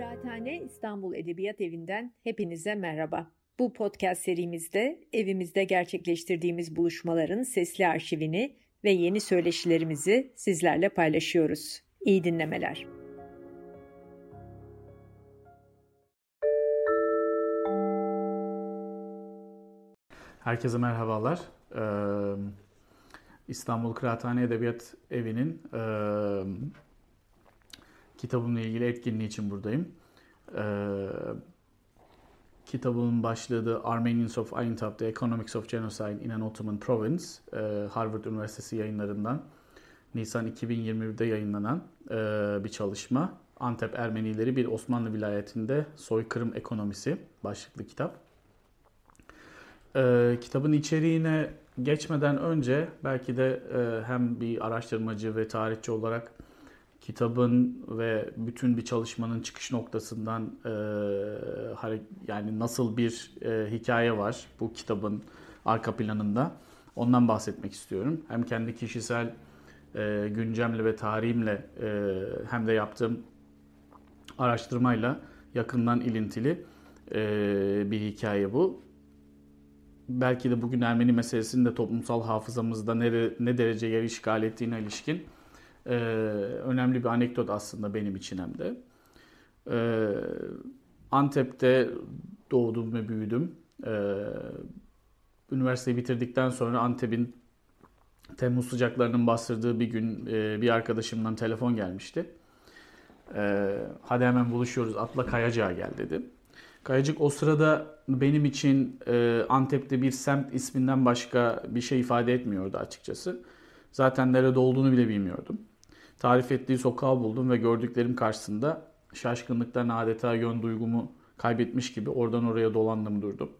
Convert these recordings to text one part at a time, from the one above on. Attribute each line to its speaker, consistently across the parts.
Speaker 1: Kıraathane İstanbul Edebiyat Evi'nden hepinize merhaba. Bu podcast serimizde evimizde gerçekleştirdiğimiz buluşmaların sesli arşivini ve yeni söyleşilerimizi sizlerle paylaşıyoruz. İyi dinlemeler.
Speaker 2: Herkese merhabalar. Ee, İstanbul Kıraathane Edebiyat Evi'nin e, kitabımla ilgili etkinliği için buradayım. Ee, kitabın başlığı da Armenians of Aintab, The Economics of Genocide in an Ottoman Province, e, Harvard Üniversitesi yayınlarından Nisan 2021'de yayınlanan e, bir çalışma. Antep Ermenileri bir Osmanlı vilayetinde soykırım ekonomisi başlıklı kitap. E, kitabın içeriğine geçmeden önce belki de e, hem bir araştırmacı ve tarihçi olarak kitabın ve bütün bir çalışmanın çıkış noktasından e, yani nasıl bir e, hikaye var bu kitabın arka planında ondan bahsetmek istiyorum. Hem kendi kişisel e, güncemle ve tarihimle e, hem de yaptığım araştırmayla yakından ilintili e, bir hikaye bu. Belki de bugün Ermeni meselesinin de toplumsal hafızamızda ne, ne derece yer işgal ettiğine ilişkin e, önemli bir anekdot aslında benim için hem de. E, Antep'te doğdum ve büyüdüm. E, üniversiteyi bitirdikten sonra Antep'in Temmuz sıcaklarının bastırdığı bir gün e, bir arkadaşımdan telefon gelmişti. E, hadi hemen buluşuyoruz atla Kayacık'a gel dedi. Kayacık o sırada benim için e, Antep'te bir semt isminden başka bir şey ifade etmiyordu açıkçası. Zaten nerede olduğunu bile bilmiyordum. Tarif ettiği sokağı buldum ve gördüklerim karşısında şaşkınlıktan adeta yön duygumu kaybetmiş gibi oradan oraya dolandım durdum.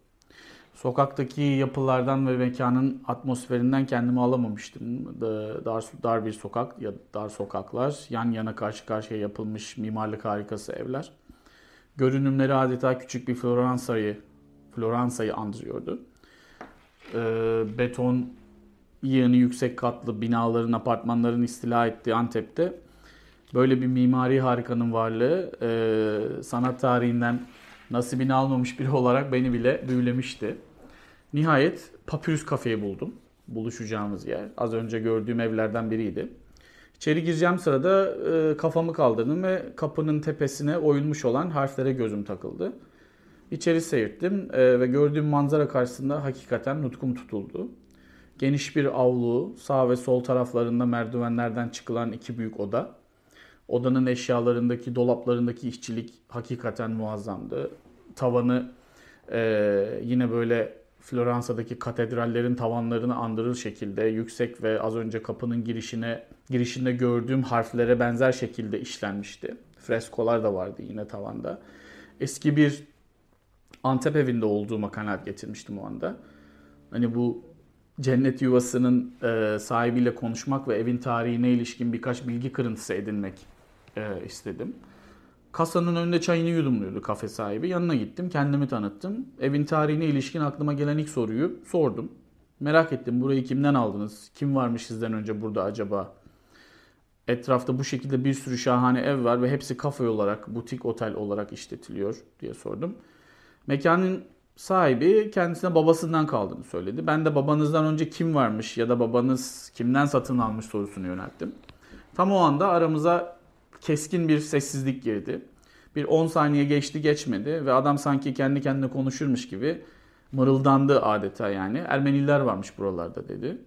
Speaker 2: Sokaktaki yapılardan ve mekanın atmosferinden kendimi alamamıştım. Dar, dar bir sokak ya dar sokaklar, yan yana karşı karşıya yapılmış mimarlık harikası evler. Görünümleri adeta küçük bir Floransa'yı Floransa'yı andırıyordu. Ee, beton yığını yüksek katlı binaların, apartmanların istila ettiği Antep'te böyle bir mimari harikanın varlığı e, sanat tarihinden nasibini almamış biri olarak beni bile büyülemişti. Nihayet Papyrus Kafe'yi buldum. Buluşacağımız yer. Az önce gördüğüm evlerden biriydi. İçeri gireceğim sırada e, kafamı kaldırdım ve kapının tepesine oyulmuş olan harflere gözüm takıldı. İçeri seyirttim e, ve gördüğüm manzara karşısında hakikaten nutkum tutuldu. Geniş bir avlu, sağ ve sol taraflarında merdivenlerden çıkılan iki büyük oda. Odanın eşyalarındaki, dolaplarındaki işçilik hakikaten muazzamdı. Tavanı e, yine böyle Floransa'daki katedrallerin tavanlarını andırır şekilde yüksek ve az önce kapının girişine girişinde gördüğüm harflere benzer şekilde işlenmişti. Freskolar da vardı yine tavanda. Eski bir Antep evinde olduğuma kanaat getirmiştim o anda. Hani bu cennet yuvasının e, sahibiyle konuşmak ve evin tarihine ilişkin birkaç bilgi kırıntısı edinmek e, istedim. Kasanın önünde çayını yudumluyordu kafe sahibi. Yanına gittim, kendimi tanıttım. Evin tarihine ilişkin aklıma gelen ilk soruyu sordum. Merak ettim burayı kimden aldınız? Kim varmış sizden önce burada acaba? Etrafta bu şekilde bir sürü şahane ev var ve hepsi kafe olarak, butik otel olarak işletiliyor diye sordum. Mekanın sahibi kendisine babasından kaldığını söyledi. Ben de babanızdan önce kim varmış ya da babanız kimden satın almış sorusunu yönelttim. Tam o anda aramıza keskin bir sessizlik girdi. Bir 10 saniye geçti geçmedi ve adam sanki kendi kendine konuşurmuş gibi mırıldandı adeta yani. Ermeniler varmış buralarda dedi.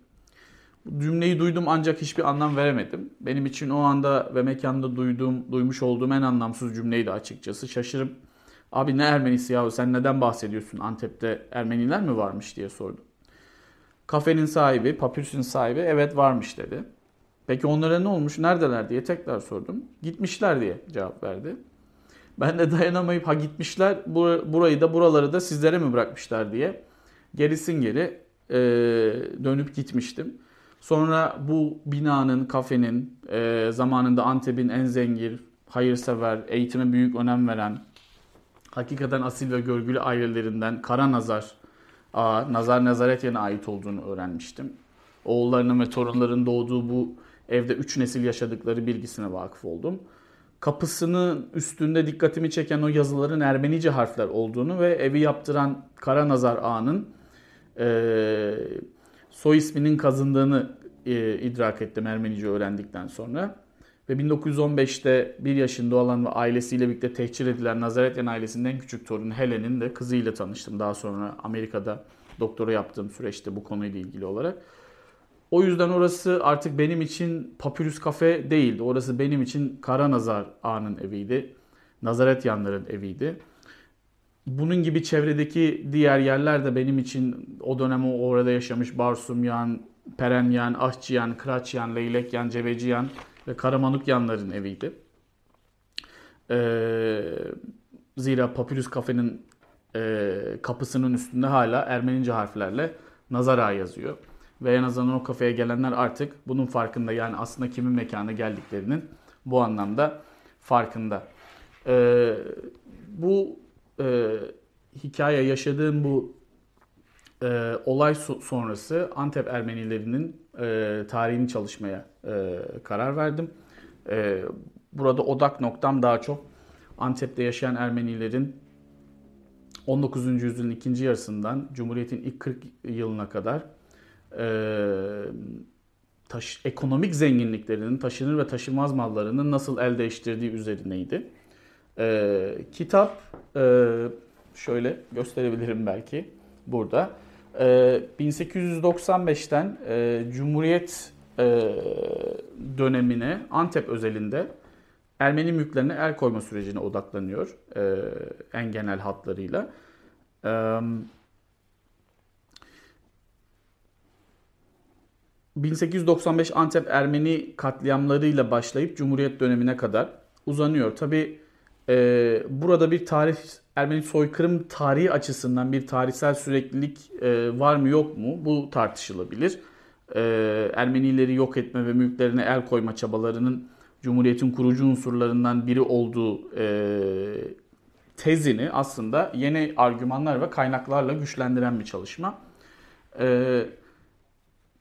Speaker 2: Bu cümleyi duydum ancak hiçbir anlam veremedim. Benim için o anda ve mekanda duyduğum, duymuş olduğum en anlamsız cümleydi açıkçası. Şaşırıp Abi ne Ermenisi yahu sen neden bahsediyorsun Antep'te Ermeniler mi varmış diye sordum. Kafenin sahibi, papyrus'un sahibi evet varmış dedi. Peki onlara ne olmuş, neredeler diye tekrar sordum. Gitmişler diye cevap verdi. Ben de dayanamayıp ha gitmişler burayı da buraları da sizlere mi bırakmışlar diye gerisin geri e, dönüp gitmiştim. Sonra bu binanın, kafenin e, zamanında Antep'in en zengin, hayırsever, eğitime büyük önem veren, hakikaten asil ve görgülü ailelerinden Kara Nazar, Ağa, Nazar Nazaretyen'e ait olduğunu öğrenmiştim. Oğullarının ve torunların doğduğu bu evde üç nesil yaşadıkları bilgisine vakıf oldum. kapısının üstünde dikkatimi çeken o yazıların Ermenice harfler olduğunu ve evi yaptıran Karanazar Ağa'nın e, soy isminin kazındığını e, idrak ettim Ermenice öğrendikten sonra. Ve 1915'te bir yaşında olan ve ailesiyle birlikte tehcir edilen Nazaretyan ailesinin en küçük torunu Helen'in de kızıyla tanıştım. Daha sonra Amerika'da doktora yaptığım süreçte bu konuyla ilgili olarak. O yüzden orası artık benim için Papyrus Kafe değildi. Orası benim için Kara Nazar Ağa'nın eviydi. Nazaretyanların eviydi. Bunun gibi çevredeki diğer yerler de benim için o dönem orada yaşamış Barsumyan, Perenyan, Ahçıyan, Kıraçyan, Leylekyan, Cebeciyan ve Karamanukyanların eviydi. Ee, zira Papyrus Kafe'nin e, kapısının üstünde hala Ermenice harflerle Nazara yazıyor. Ve en azından o kafeye gelenler artık bunun farkında. Yani aslında kimin mekana geldiklerinin bu anlamda farkında. Ee, bu e, hikaye yaşadığım bu e, olay sonrası Antep Ermenilerinin e, tarihini çalışmaya e, karar verdim. E, burada odak noktam daha çok Antep'te yaşayan Ermenilerin 19. yüzyılın ikinci yarısından Cumhuriyet'in ilk 40 yılına kadar e, taş, ekonomik zenginliklerinin, taşınır ve taşınmaz mallarının nasıl el değiştirdiği üzerineydi. E, kitap e, şöyle gösterebilirim belki burada. E, 1895'ten e, Cumhuriyet e, dönemine Antep özelinde Ermeni mülklerine el koyma sürecine odaklanıyor e, en genel hatlarıyla. E, 1895 Antep Ermeni katliamlarıyla başlayıp Cumhuriyet dönemine kadar uzanıyor. Tabi e, burada bir tarih Ermeni soykırım tarihi açısından bir tarihsel süreklilik e, var mı yok mu bu tartışılabilir. E, Ermenileri yok etme ve mülklerine el koyma çabalarının Cumhuriyet'in kurucu unsurlarından biri olduğu e, tezini aslında yeni argümanlar ve kaynaklarla güçlendiren bir çalışma. E,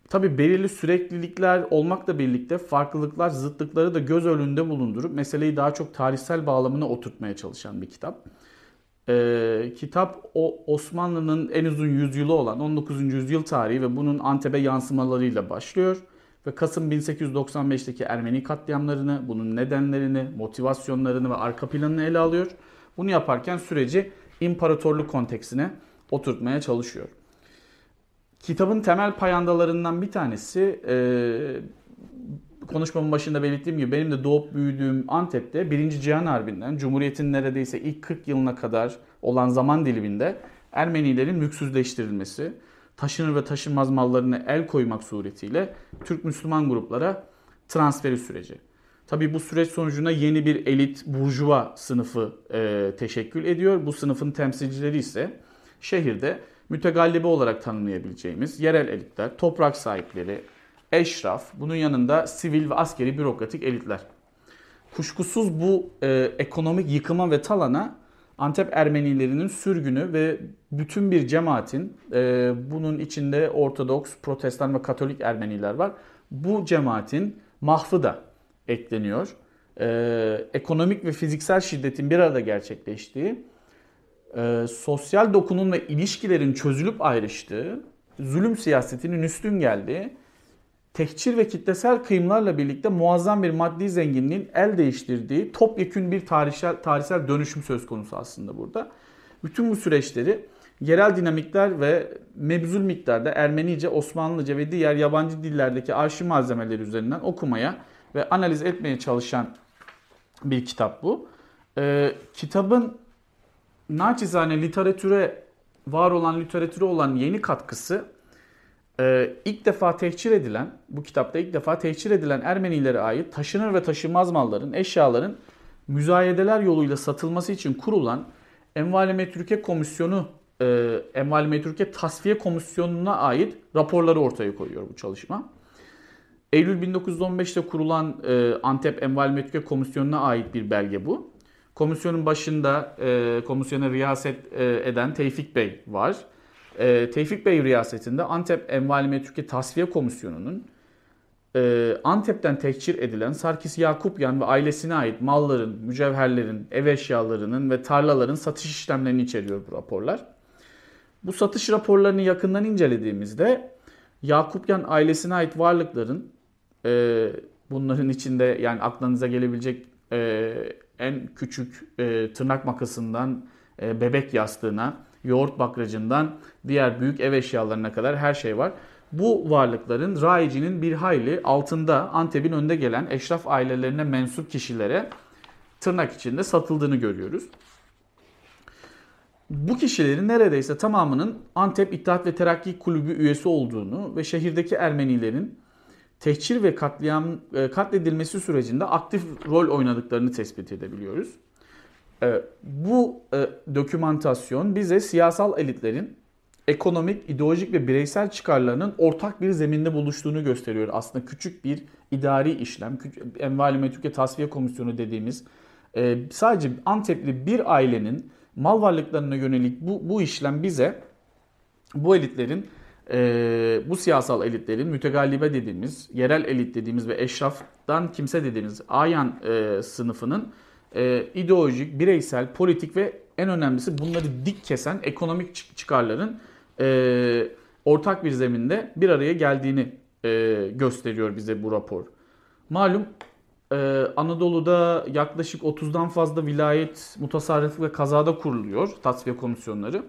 Speaker 2: Tabi belirli süreklilikler olmakla birlikte farklılıklar, zıtlıkları da göz önünde bulundurup meseleyi daha çok tarihsel bağlamına oturtmaya çalışan bir kitap. Ee, kitap o Osmanlı'nın en uzun yüzyılı olan 19. yüzyıl tarihi ve bunun Antep'e yansımalarıyla başlıyor. Ve Kasım 1895'teki Ermeni katliamlarını, bunun nedenlerini, motivasyonlarını ve arka planını ele alıyor. Bunu yaparken süreci imparatorluk konteksine oturtmaya çalışıyor. Kitabın temel payandalarından bir tanesi e, konuşmamın başında belirttiğim gibi benim de doğup büyüdüğüm Antep'te 1. Cihan Harbi'nden Cumhuriyet'in neredeyse ilk 40 yılına kadar olan zaman diliminde Ermenilerin mülksüzleştirilmesi, taşınır ve taşınmaz mallarını el koymak suretiyle Türk Müslüman gruplara transferi süreci. Tabi bu süreç sonucunda yeni bir elit burjuva sınıfı e, teşekkül ediyor. Bu sınıfın temsilcileri ise şehirde mütegallibi olarak tanımlayabileceğimiz yerel elitler, toprak sahipleri, eşraf, bunun yanında sivil ve askeri bürokratik elitler. Kuşkusuz bu e, ekonomik yıkıma ve talana Antep Ermenilerinin sürgünü ve bütün bir cemaatin, e, bunun içinde Ortodoks, Protestan ve Katolik Ermeniler var. Bu cemaatin mahfı da ekleniyor. E, ekonomik ve fiziksel şiddetin bir arada gerçekleştiği e, sosyal dokunun ve ilişkilerin çözülüp ayrıştığı, zulüm siyasetinin üstün geldiği, tehcir ve kitlesel kıyımlarla birlikte muazzam bir maddi zenginliğin el değiştirdiği topyekün bir tarihsel, tarihsel dönüşüm söz konusu aslında burada. Bütün bu süreçleri yerel dinamikler ve mebzul miktarda Ermenice, Osmanlıca ve diğer yabancı dillerdeki arşiv malzemeleri üzerinden okumaya ve analiz etmeye çalışan bir kitap bu. Ee, kitabın naçizane literatüre var olan literatüre olan yeni katkısı e, ilk defa tehcir edilen, bu kitapta ilk defa tehcir edilen Ermenilere ait taşınır ve taşınmaz malların, eşyaların müzayedeler yoluyla satılması için kurulan Envali Metrüke Komisyonu, e, Envali Metrüke Tasfiye Komisyonu'na ait raporları ortaya koyuyor bu çalışma. Eylül 1915'te kurulan e, Antep Envali Metrüke Komisyonu'na ait bir belge bu. Komisyonun başında e, komisyona riyaset e, eden Tevfik Bey var. E, Tevfik Bey riyasetinde Antep Envali Metrüke Tasfiye Komisyonu'nun e, Antep'ten tehcir edilen Sarkis Yakupyan ve ailesine ait malların, mücevherlerin, ev eşyalarının ve tarlaların satış işlemlerini içeriyor bu raporlar. Bu satış raporlarını yakından incelediğimizde Yakupyan ailesine ait varlıkların e, bunların içinde yani aklınıza gelebilecek e, en küçük e, tırnak makasından e, bebek yastığına, yoğurt bakracından diğer büyük ev eşyalarına kadar her şey var. Bu varlıkların rayicinin bir hayli altında Antep'in önde gelen eşraf ailelerine mensup kişilere tırnak içinde satıldığını görüyoruz. Bu kişilerin neredeyse tamamının Antep İttihat ve Terakki Kulübü üyesi olduğunu ve şehirdeki Ermenilerin tehcir ve katliam e, katledilmesi sürecinde aktif rol oynadıklarını tespit edebiliyoruz. E, bu e, dokümantasyon bize siyasal elitlerin ekonomik, ideolojik ve bireysel çıkarlarının ortak bir zeminde buluştuğunu gösteriyor. Aslında küçük bir idari işlem, Envali Metüke Tasfiye Komisyonu dediğimiz sadece Antepli bir ailenin mal varlıklarına yönelik bu, bu işlem bize bu elitlerin e, bu siyasal elitlerin mütegallibe dediğimiz, yerel elit dediğimiz ve eşraftan kimse dediğimiz ayan e, sınıfının e, ideolojik, bireysel, politik ve en önemlisi bunları dik kesen ekonomik çıkarların e, ortak bir zeminde bir araya geldiğini e, gösteriyor bize bu rapor. Malum ee, Anadolu'da yaklaşık 30'dan fazla vilayet mutasarrıf ve kazada kuruluyor tasfiye komisyonları.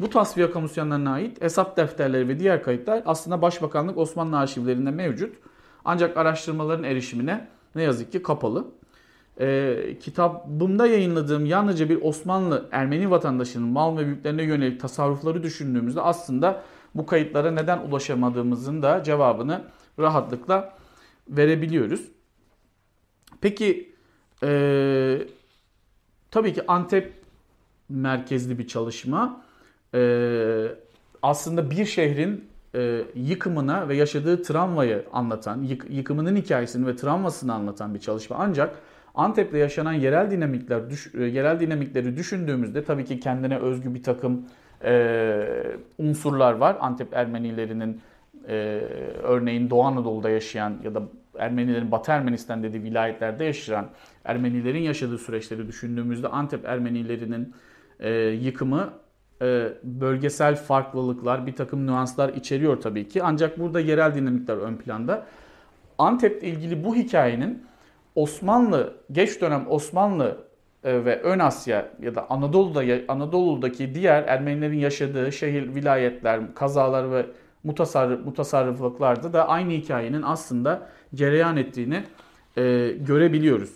Speaker 2: Bu tasfiye komisyonlarına ait hesap defterleri ve diğer kayıtlar aslında Başbakanlık Osmanlı arşivlerinde mevcut. Ancak araştırmaların erişimine ne yazık ki kapalı. Ee, kitabımda yayınladığım yalnızca bir Osmanlı Ermeni vatandaşının mal ve mülklerine yönelik tasarrufları düşündüğümüzde aslında bu kayıtlara neden ulaşamadığımızın da cevabını rahatlıkla verebiliyoruz. Peki e, tabii ki Antep merkezli bir çalışma. E, aslında bir şehrin e, yıkımına ve yaşadığı travmayı anlatan, yık, yıkımının hikayesini ve travmasını anlatan bir çalışma. Ancak Antep'te yaşanan yerel dinamikler, düş, e, yerel dinamikleri düşündüğümüzde tabii ki kendine özgü bir takım e, unsurlar var. Antep Ermenilerinin e, örneğin Doğu Anadolu'da yaşayan ya da Ermenilerin Batı Ermenistan dediği vilayetlerde yaşayan Ermenilerin yaşadığı süreçleri düşündüğümüzde Antep Ermenilerinin e, yıkımı e, bölgesel farklılıklar, bir takım nüanslar içeriyor tabii ki. Ancak burada yerel dinamikler ön planda. Antep'le ilgili bu hikayenin Osmanlı, geç dönem Osmanlı e, ve Ön Asya ya da Anadolu'da Anadolu'daki diğer Ermenilerin yaşadığı şehir, vilayetler, kazalar ve mutasarrıf, mutasarrıflıklarda da aynı hikayenin aslında cereyan ettiğini e, görebiliyoruz.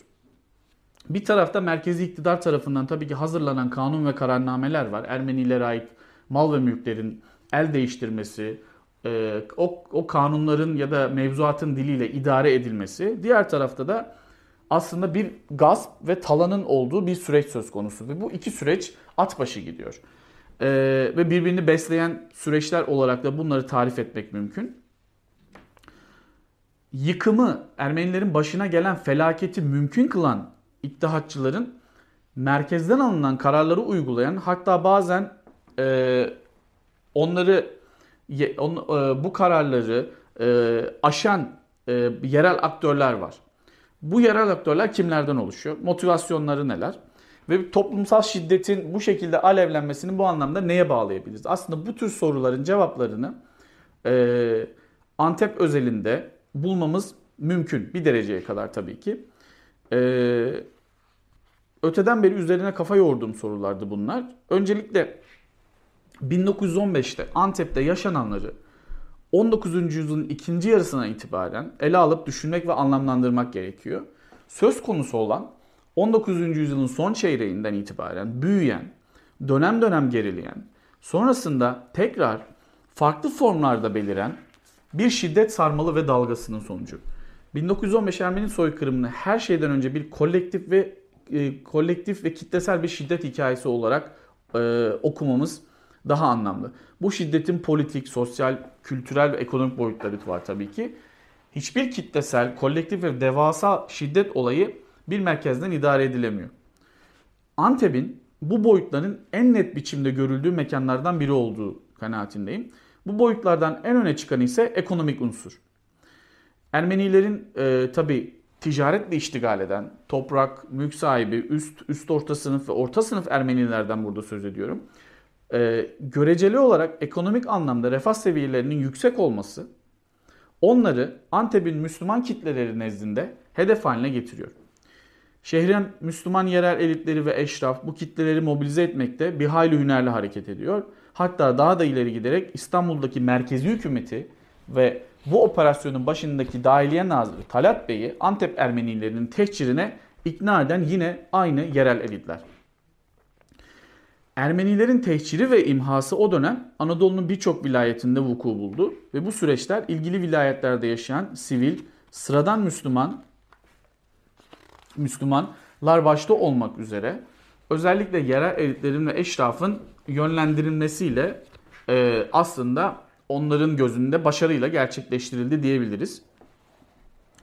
Speaker 2: Bir tarafta merkezi iktidar tarafından tabii ki hazırlanan kanun ve kararnameler var. Ermenilere ait mal ve mülklerin el değiştirmesi, e, o, o kanunların ya da mevzuatın diliyle idare edilmesi. Diğer tarafta da aslında bir gasp ve talanın olduğu bir süreç söz konusu. Ve bu iki süreç at başı gidiyor. E, ve birbirini besleyen süreçler olarak da bunları tarif etmek mümkün yıkımı, Ermenilerin başına gelen felaketi mümkün kılan iddihatçıların merkezden alınan kararları uygulayan hatta bazen e, onları on, e, bu kararları e, aşan e, yerel aktörler var. Bu yerel aktörler kimlerden oluşuyor? Motivasyonları neler? Ve toplumsal şiddetin bu şekilde alevlenmesini bu anlamda neye bağlayabiliriz? Aslında bu tür soruların cevaplarını e, Antep özelinde bulmamız mümkün. Bir dereceye kadar tabii ki. Ee, öteden beri üzerine kafa yorduğum sorulardı bunlar. Öncelikle 1915'te Antep'te yaşananları 19. yüzyılın ikinci yarısına itibaren ele alıp düşünmek ve anlamlandırmak gerekiyor. Söz konusu olan 19. yüzyılın son çeyreğinden itibaren büyüyen, dönem dönem gerileyen, sonrasında tekrar farklı formlarda beliren bir şiddet sarmalı ve dalgasının sonucu. 1915 Ermeni soykırımını her şeyden önce bir kolektif ve e, kolektif ve kitlesel bir şiddet hikayesi olarak e, okumamız daha anlamlı. Bu şiddetin politik, sosyal, kültürel ve ekonomik boyutları var tabii ki. Hiçbir kitlesel, kolektif ve devasa şiddet olayı bir merkezden idare edilemiyor. Antep'in bu boyutların en net biçimde görüldüğü mekanlardan biri olduğu kanaatindeyim. Bu boyutlardan en öne çıkan ise ekonomik unsur. Ermenilerin e, tabi ticaretle iştigal eden, toprak, mülk sahibi, üst, üst orta sınıf ve orta sınıf Ermenilerden burada söz ediyorum. E, göreceli olarak ekonomik anlamda refah seviyelerinin yüksek olması onları Antep'in Müslüman kitleleri nezdinde hedef haline getiriyor. Şehrin Müslüman yerel elitleri ve eşraf bu kitleleri mobilize etmekte bir hayli hünerli hareket ediyor. Hatta daha da ileri giderek İstanbul'daki merkezi hükümeti ve bu operasyonun başındaki Dahiliye Nazırı Talat Bey'i Antep Ermenilerinin tehcirine ikna eden yine aynı yerel elitler. Ermenilerin tehciri ve imhası o dönem Anadolu'nun birçok vilayetinde vuku buldu ve bu süreçler ilgili vilayetlerde yaşayan sivil, sıradan Müslüman, Müslümanlar başta olmak üzere özellikle yerel elitlerin ve eşrafın yönlendirilmesiyle e, aslında onların gözünde başarıyla gerçekleştirildi diyebiliriz.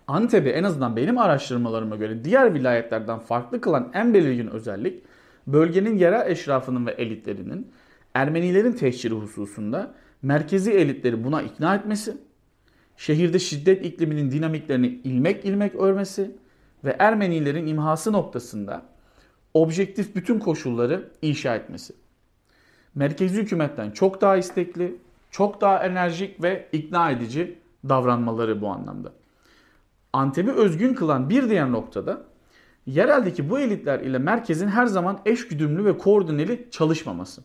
Speaker 2: Antep'i en azından benim araştırmalarıma göre diğer vilayetlerden farklı kılan en belirgin özellik bölgenin yerel eşrafının ve elitlerinin Ermenilerin tehciri hususunda merkezi elitleri buna ikna etmesi, şehirde şiddet ikliminin dinamiklerini ilmek ilmek örmesi ve Ermenilerin imhası noktasında objektif bütün koşulları inşa etmesi. Merkezi hükümetten çok daha istekli, çok daha enerjik ve ikna edici davranmaları bu anlamda. Antep'i özgün kılan bir diğer noktada yereldeki bu elitler ile merkezin her zaman eşgüdümlü ve koordineli çalışmaması.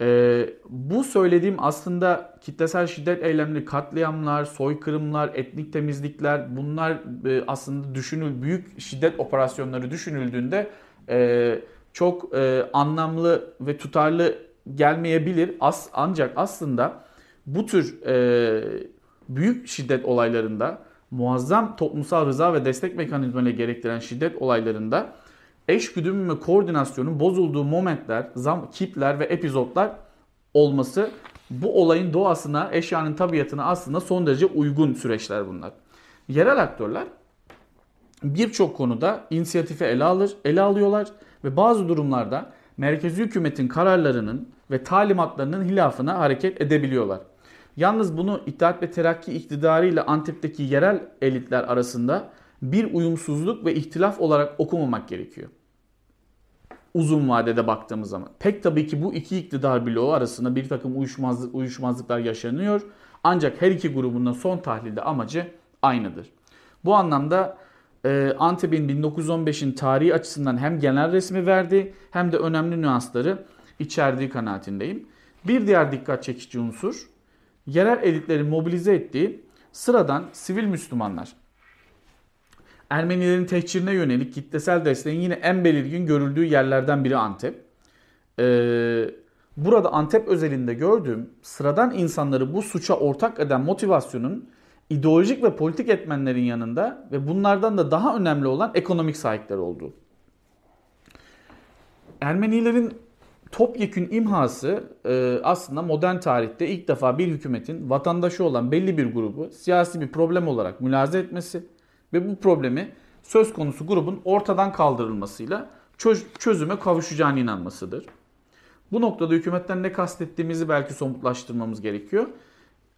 Speaker 2: Ee, bu söylediğim aslında kitlesel şiddet eylemleri, katliamlar, soykırımlar, etnik temizlikler bunlar e, aslında düşünül büyük şiddet operasyonları düşünüldüğünde e, çok e, anlamlı ve tutarlı gelmeyebilir. As, ancak aslında bu tür e, büyük şiddet olaylarında muazzam toplumsal rıza ve destek mekanizmaları gerektiren şiddet olaylarında eş güdüm ve koordinasyonun bozulduğu momentler, zam, kitler ve epizotlar olması bu olayın doğasına, eşyanın tabiatına aslında son derece uygun süreçler bunlar. Yerel aktörler birçok konuda inisiyatifi ele alır, ele alıyorlar ve bazı durumlarda merkezi hükümetin kararlarının ve talimatlarının hilafına hareket edebiliyorlar. Yalnız bunu İttihat ve Terakki iktidarı ile Antep'teki yerel elitler arasında bir uyumsuzluk ve ihtilaf olarak okumamak gerekiyor. Uzun vadede baktığımız zaman. Pek tabii ki bu iki iktidar bloğu arasında bir takım uyuşmazlık, uyuşmazlıklar yaşanıyor. Ancak her iki grubun da son tahlilde amacı aynıdır. Bu anlamda e, Antep'in 1915'in tarihi açısından hem genel resmi verdi hem de önemli nüansları içerdiği kanaatindeyim. Bir diğer dikkat çekici unsur yerel elitlerin mobilize ettiği sıradan sivil Müslümanlar. Ermenilerin tehcirine yönelik kitlesel desteğin yine en belirgin görüldüğü yerlerden biri Antep. Ee, burada Antep özelinde gördüğüm sıradan insanları bu suça ortak eden motivasyonun ideolojik ve politik etmenlerin yanında ve bunlardan da daha önemli olan ekonomik sahipler olduğu. Ermenilerin topyekün imhası e, aslında modern tarihte ilk defa bir hükümetin vatandaşı olan belli bir grubu siyasi bir problem olarak mülaze etmesi ve bu problemi söz konusu grubun ortadan kaldırılmasıyla çözüme kavuşacağına inanmasıdır. Bu noktada hükümetten ne kastettiğimizi belki somutlaştırmamız gerekiyor.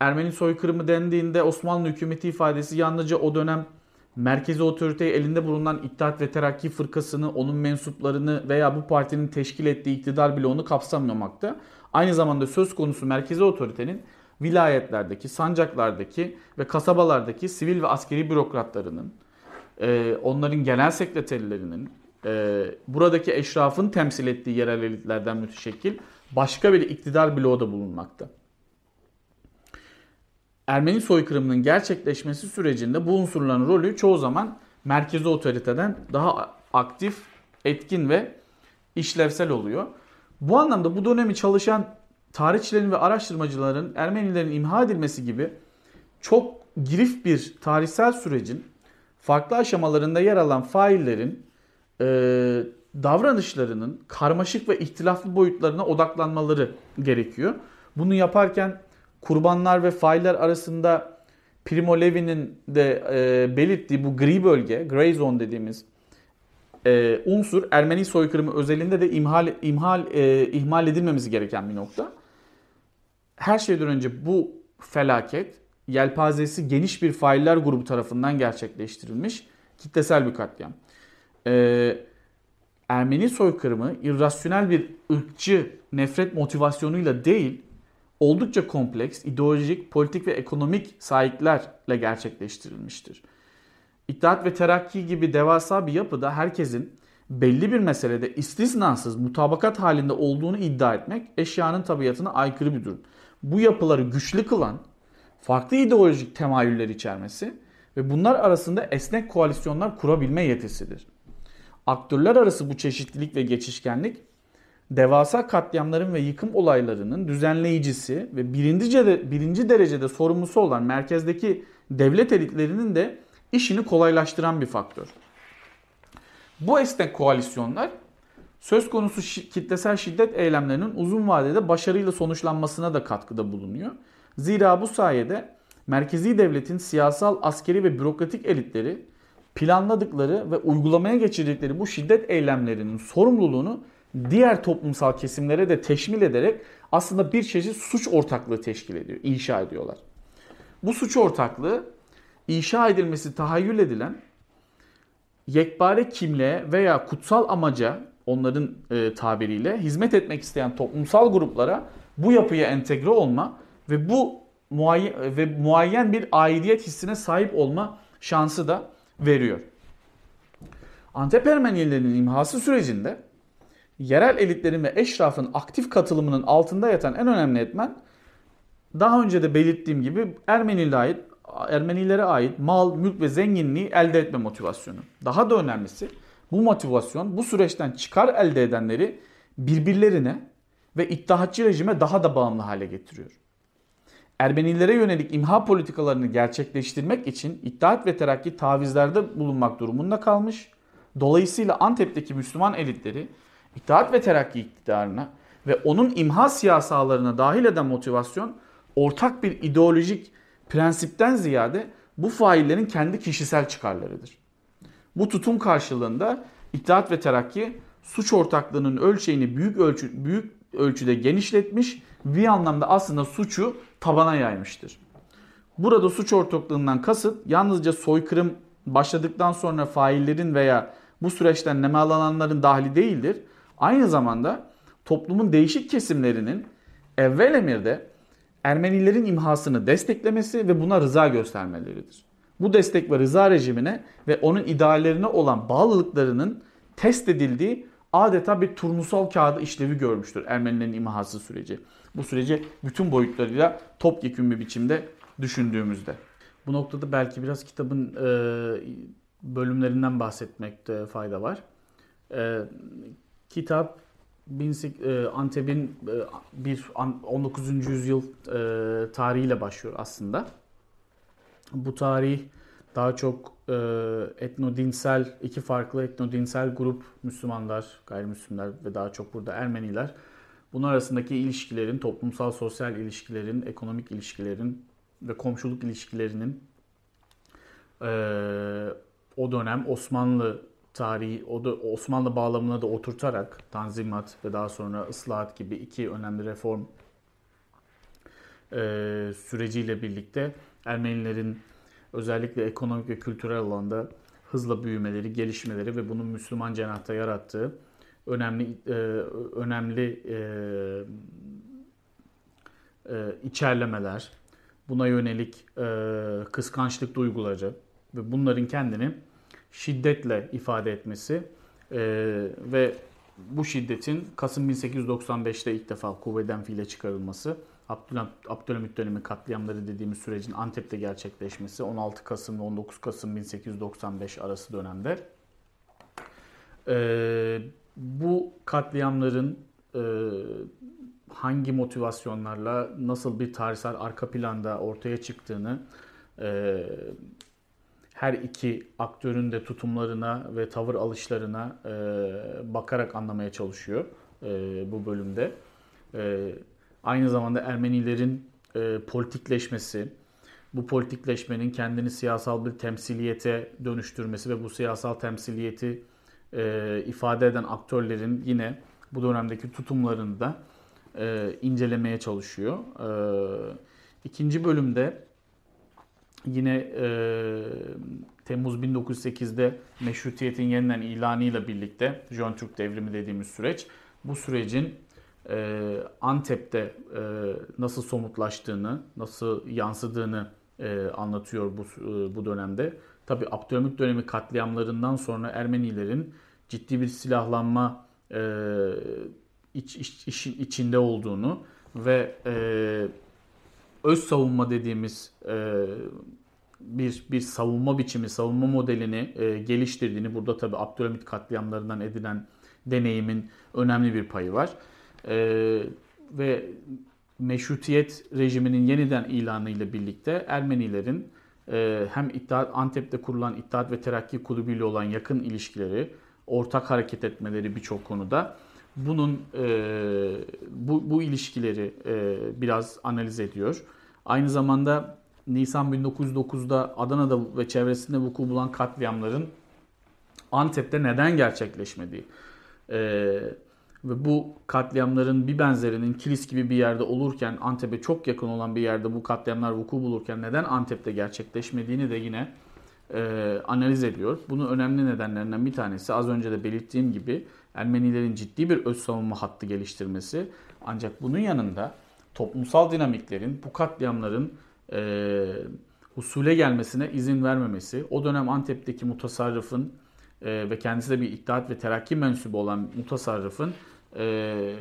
Speaker 2: Ermeni soykırımı dendiğinde Osmanlı hükümeti ifadesi yalnızca o dönem merkezi otoriteyi elinde bulunan İttihat ve Terakki fırkasını, onun mensuplarını veya bu partinin teşkil ettiği iktidar bloğunu kapsamamakta. Aynı zamanda söz konusu merkezi otoritenin vilayetlerdeki, sancaklardaki ve kasabalardaki sivil ve askeri bürokratlarının, e, onların genel sekreterlerinin, e, buradaki eşrafın temsil ettiği yerel elitlerden müteşekkil başka bir iktidar bloğu da bulunmakta. Ermeni soykırımının gerçekleşmesi sürecinde bu unsurların rolü çoğu zaman merkezi otoriteden daha aktif, etkin ve işlevsel oluyor. Bu anlamda bu dönemi çalışan tarihçilerin ve araştırmacıların Ermenilerin imha edilmesi gibi çok girif bir tarihsel sürecin farklı aşamalarında yer alan faillerin e, davranışlarının karmaşık ve ihtilaflı boyutlarına odaklanmaları gerekiyor. Bunu yaparken kurbanlar ve failler arasında Primo Levi'nin de e, belirttiği bu gri bölge, gray zone dediğimiz e, unsur Ermeni soykırımı özelinde de imhal imhal e, ihmal edilmemesi gereken bir nokta. Her şeyden önce bu felaket yelpazesi geniş bir failler grubu tarafından gerçekleştirilmiş kitlesel bir katliam. Ee, Ermeni soykırımı irrasyonel bir ırkçı nefret motivasyonuyla değil, oldukça kompleks, ideolojik, politik ve ekonomik sahiplerle gerçekleştirilmiştir. İttihat ve Terakki gibi devasa bir yapıda herkesin belli bir meselede istisnasız mutabakat halinde olduğunu iddia etmek eşyanın tabiatına aykırı bir durum. Bu yapıları güçlü kılan farklı ideolojik temayüller içermesi ve bunlar arasında esnek koalisyonlar kurabilme yetisidir. Aktörler arası bu çeşitlilik ve geçişkenlik devasa katliamların ve yıkım olaylarının düzenleyicisi ve birinci, birinci derecede sorumlusu olan merkezdeki devlet elitlerinin de işini kolaylaştıran bir faktör. Bu esnek koalisyonlar söz konusu şi- kitlesel şiddet eylemlerinin uzun vadede başarıyla sonuçlanmasına da katkıda bulunuyor. Zira bu sayede merkezi devletin siyasal, askeri ve bürokratik elitleri planladıkları ve uygulamaya geçirdikleri bu şiddet eylemlerinin sorumluluğunu diğer toplumsal kesimlere de teşmil ederek aslında bir çeşit suç ortaklığı teşkil ediyor, inşa ediyorlar. Bu suç ortaklığı inşa edilmesi tahayyül edilen yekpare kimliğe veya kutsal amaca onların e, tabiriyle hizmet etmek isteyen toplumsal gruplara bu yapıya entegre olma ve bu muayyen, ve muayyen bir aidiyet hissine sahip olma şansı da veriyor. Antep Ermenilerinin imhası sürecinde yerel elitlerin ve eşrafın aktif katılımının altında yatan en önemli etmen daha önce de belirttiğim gibi Ermenilere ait, Ermenilere ait mal, mülk ve zenginliği elde etme motivasyonu. Daha da önemlisi bu motivasyon bu süreçten çıkar elde edenleri birbirlerine ve iddiaççı rejime daha da bağımlı hale getiriyor. Ermenilere yönelik imha politikalarını gerçekleştirmek için İttihat ve Terakki tavizlerde bulunmak durumunda kalmış. Dolayısıyla Antep'teki Müslüman elitleri İttihat ve Terakki iktidarına ve onun imha siyasalarına dahil eden motivasyon ortak bir ideolojik prensipten ziyade bu faillerin kendi kişisel çıkarlarıdır. Bu tutum karşılığında İttihat ve Terakki suç ortaklığının ölçeğini büyük ölçü büyük ölçüde genişletmiş, bir anlamda aslında suçu tabana yaymıştır. Burada suç ortaklığından kasıt yalnızca soykırım başladıktan sonra faillerin veya bu süreçten nemalananların dahili değildir. Aynı zamanda toplumun değişik kesimlerinin evvel emirde Ermenilerin imhasını desteklemesi ve buna rıza göstermeleridir. Bu destek ve rıza rejimine ve onun ideallerine olan bağlılıklarının test edildiği adeta bir turnusol kağıdı işlevi görmüştür Ermenilerin imhası süreci. Bu süreci bütün boyutlarıyla topyekun bir biçimde düşündüğümüzde. Bu noktada belki biraz kitabın e, bölümlerinden bahsetmekte fayda var. E, kitap e, Antep'in e, bir 19. yüzyıl e, tarihiyle başlıyor aslında. Bu tarih daha çok etnodinsel, iki farklı etnodinsel grup Müslümanlar, gayrimüslimler ve daha çok burada Ermeniler. Bunun arasındaki ilişkilerin, toplumsal sosyal ilişkilerin, ekonomik ilişkilerin ve komşuluk ilişkilerinin o dönem Osmanlı tarihi, o da Osmanlı bağlamına da oturtarak Tanzimat ve daha sonra ıslahat gibi iki önemli reform e, süreciyle birlikte Ermenilerin özellikle ekonomik ve kültürel alanda hızla büyümeleri, gelişmeleri ve bunun Müslüman cenahta yarattığı önemli e, önemli e, e, içerlemeler, buna yönelik e, kıskançlık duyguları ve bunların kendini şiddetle ifade etmesi e, ve bu şiddetin Kasım 1895'te ilk defa kuvveden fiile çıkarılması, Abdülhamit dönemi katliamları dediğimiz sürecin Antep'te gerçekleşmesi 16 Kasım ve 19 Kasım 1895 arası dönemde. E, bu katliamların e, hangi motivasyonlarla nasıl bir tarihsel arka planda ortaya çıktığını e, her iki aktörün de tutumlarına ve tavır alışlarına e, bakarak anlamaya çalışıyor e, bu bölümde. E, aynı zamanda Ermenilerin e, politikleşmesi, bu politikleşmenin kendini siyasal bir temsiliyete dönüştürmesi ve bu siyasal temsiliyeti e, ifade eden aktörlerin yine bu dönemdeki tutumlarını da e, incelemeye çalışıyor. E, ikinci bölümde yine e, Temmuz 1908'de meşrutiyetin yeniden ilanıyla birlikte Jön Türk devrimi dediğimiz süreç bu sürecin e, Antep'te e, nasıl somutlaştığını, nasıl yansıdığını e, anlatıyor bu e, bu dönemde. Tabi Abdülhamit dönemi katliamlarından sonra Ermenilerin ciddi bir silahlanma e, iç, iç, işin içinde olduğunu ve e, öz savunma dediğimiz e, bir bir savunma biçimi, savunma modelini e, geliştirdiğini burada tabi Abdülhamit katliamlarından edilen deneyimin önemli bir payı var. E, ve meşrutiyet rejiminin yeniden ilanı ile birlikte Ermenilerin hem İttihat, Antep'te kurulan İttihat ve Terakki Kulübü ile olan yakın ilişkileri, ortak hareket etmeleri birçok konuda bunun e, bu, bu ilişkileri e, biraz analiz ediyor. Aynı zamanda Nisan 1909'da Adana'da ve çevresinde vuku bulan katliamların Antep'te neden gerçekleşmediği e, ve bu katliamların bir benzerinin Kilis gibi bir yerde olurken Antep'e çok yakın olan bir yerde bu katliamlar vuku bulurken neden Antep'te gerçekleşmediğini de yine e, analiz ediyor. Bunun önemli nedenlerinden bir tanesi az önce de belirttiğim gibi Ermenilerin ciddi bir öz savunma hattı geliştirmesi. Ancak bunun yanında toplumsal dinamiklerin bu katliamların e, usule gelmesine izin vermemesi, o dönem Antep'teki mutasarrıfın e, ve kendisi de bir İttihat ve Terakki mensubu olan mutasarrıfın e,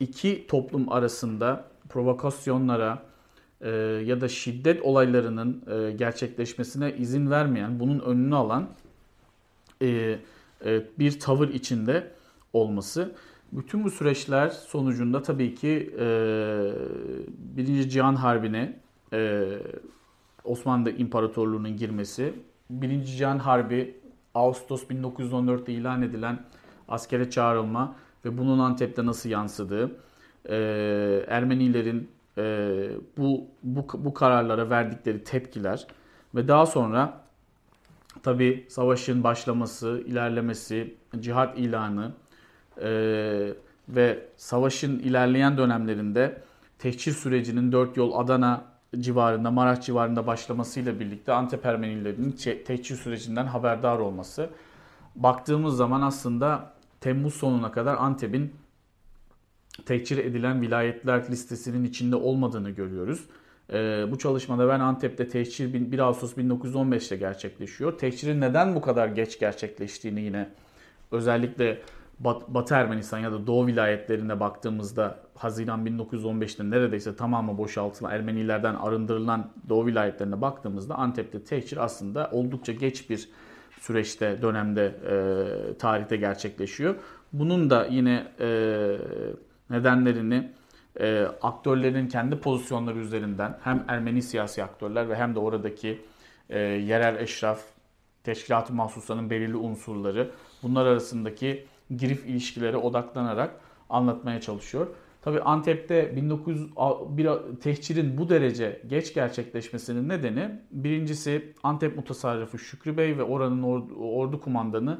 Speaker 2: iki toplum arasında provokasyonlara e, ya da şiddet olaylarının e, gerçekleşmesine izin vermeyen, bunun önünü alan e, e, bir tavır içinde olması. Bütün bu süreçler sonucunda tabii ki e, Birinci Cihan Harbi'ne e, Osmanlı İmparatorluğu'nun girmesi, Birinci Cihan Harbi Ağustos 1914'te ilan edilen askere çağrılma ve bunun Antep'te nasıl yansıdığı, e, Ermenilerin e, bu, bu, bu kararlara verdikleri tepkiler ve daha sonra tabi savaşın başlaması, ilerlemesi, cihat ilanı e, ve savaşın ilerleyen dönemlerinde tehcir sürecinin dört yol Adana civarında, Maraş civarında başlamasıyla birlikte Antep Ermenilerinin tehcir sürecinden haberdar olması. Baktığımız zaman aslında Temmuz sonuna kadar Antep'in tehcir edilen vilayetler listesinin içinde olmadığını görüyoruz. Ee, bu çalışmada ben Antep'te tehcir 1 Ağustos 1915'te gerçekleşiyor. Tehcirin neden bu kadar geç gerçekleştiğini yine özellikle Bat, Batı Ermenistan ya da Doğu vilayetlerine baktığımızda Haziran 1915'te neredeyse tamamı boşaltılan Ermenilerden arındırılan Doğu vilayetlerine baktığımızda Antep'te tehcir aslında oldukça geç bir süreçte, dönemde, e, tarihte gerçekleşiyor. Bunun da yine e, nedenlerini e, aktörlerin kendi pozisyonları üzerinden hem Ermeni siyasi aktörler ve hem de oradaki e, yerel eşraf, teşkilat-ı mahsusanın belirli unsurları bunlar arasındaki girif ilişkileri odaklanarak anlatmaya çalışıyor. Tabi Antep'te 1901 tehcirin bu derece geç gerçekleşmesinin nedeni birincisi Antep mutasarrıfı Şükrü Bey ve oranın ordu, ordu kumandanı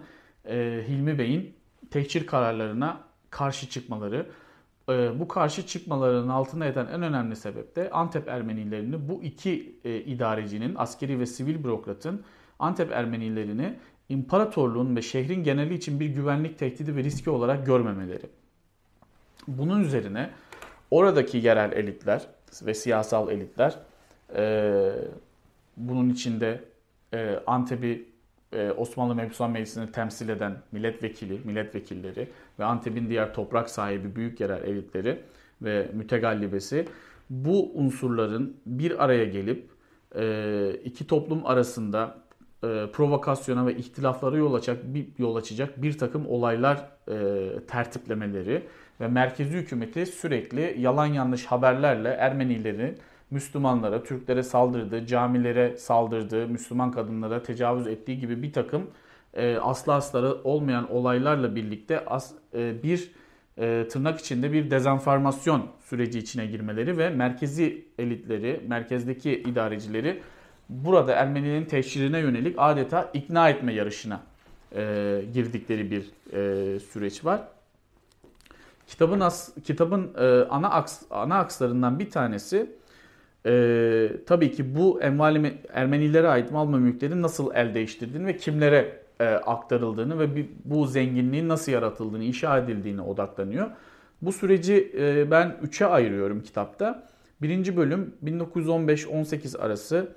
Speaker 2: e, Hilmi Bey'in tehcir kararlarına karşı çıkmaları. E, bu karşı çıkmalarının altına yatan en önemli sebep de Antep Ermenilerini bu iki e, idarecinin askeri ve sivil bürokratın Antep Ermenilerini imparatorluğun ve şehrin geneli için bir güvenlik tehdidi ve riski olarak görmemeleri. Bunun üzerine oradaki yerel elitler ve siyasal elitler e, bunun içinde e, Antep'i e, Osmanlı Mebusan Meclisi'ni temsil eden milletvekili, milletvekilleri ve Antep'in diğer toprak sahibi büyük yerel elitleri ve mütegallibesi bu unsurların bir araya gelip e, iki toplum arasında e, provokasyona ve ihtilaflara yol açacak bir yol açacak bir takım olaylar e, tertiplemeleri ve merkezi hükümeti sürekli yalan yanlış haberlerle Ermenileri Müslümanlara, Türklere saldırdığı, camilere saldırdığı, Müslüman kadınlara tecavüz ettiği gibi bir takım e, aslı asları olmayan olaylarla birlikte as, e, bir e, tırnak içinde bir dezenformasyon süreci içine girmeleri ve merkezi elitleri, merkezdeki idarecileri burada Ermenilerin teşhirine yönelik adeta ikna etme yarışına e, girdikleri bir e, süreç var. Kitabın as, kitabın e, ana aks, ana akslarından bir tanesi e, tabii ki bu envali Ermenilere ait mal ve nasıl el değiştirdiğini ve kimlere e, aktarıldığını ve bir, bu zenginliğin nasıl yaratıldığını, inşa edildiğine odaklanıyor. Bu süreci e, ben üçe ayırıyorum kitapta. Birinci bölüm 1915-18 arası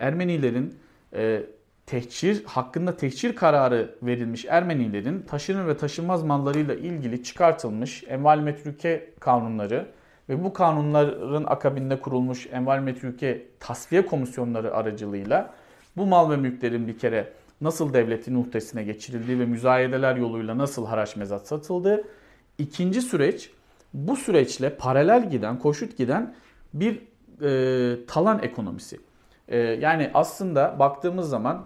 Speaker 2: Ermenilerin e, tehcir hakkında tehcir kararı verilmiş Ermenilerin taşınır ve taşınmaz mallarıyla ilgili çıkartılmış enval metrüke kanunları ve bu kanunların akabinde kurulmuş enval metrüke tasfiye komisyonları aracılığıyla bu mal ve mülklerin bir kere nasıl devletin muhtesine geçirildiği ve müzayedeler yoluyla nasıl haraç mezat satıldığı. İkinci süreç bu süreçle paralel giden, koşut giden bir e, talan ekonomisi. E, yani aslında baktığımız zaman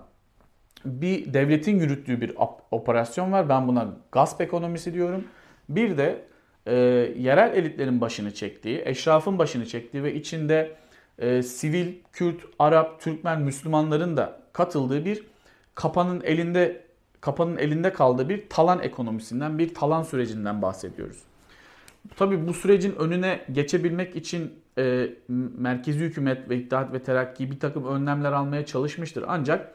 Speaker 2: bir devletin yürüttüğü bir operasyon var. Ben buna gasp ekonomisi diyorum. Bir de e, yerel elitlerin başını çektiği, eşrafın başını çektiği ve içinde e, sivil, Kürt, Arap, Türkmen, Müslümanların da katıldığı bir kapanın elinde kapanın elinde kaldığı bir talan ekonomisinden, bir talan sürecinden bahsediyoruz. Tabii bu sürecin önüne geçebilmek için e, merkezi hükümet ve İttihat ve Terakki bir takım önlemler almaya çalışmıştır. Ancak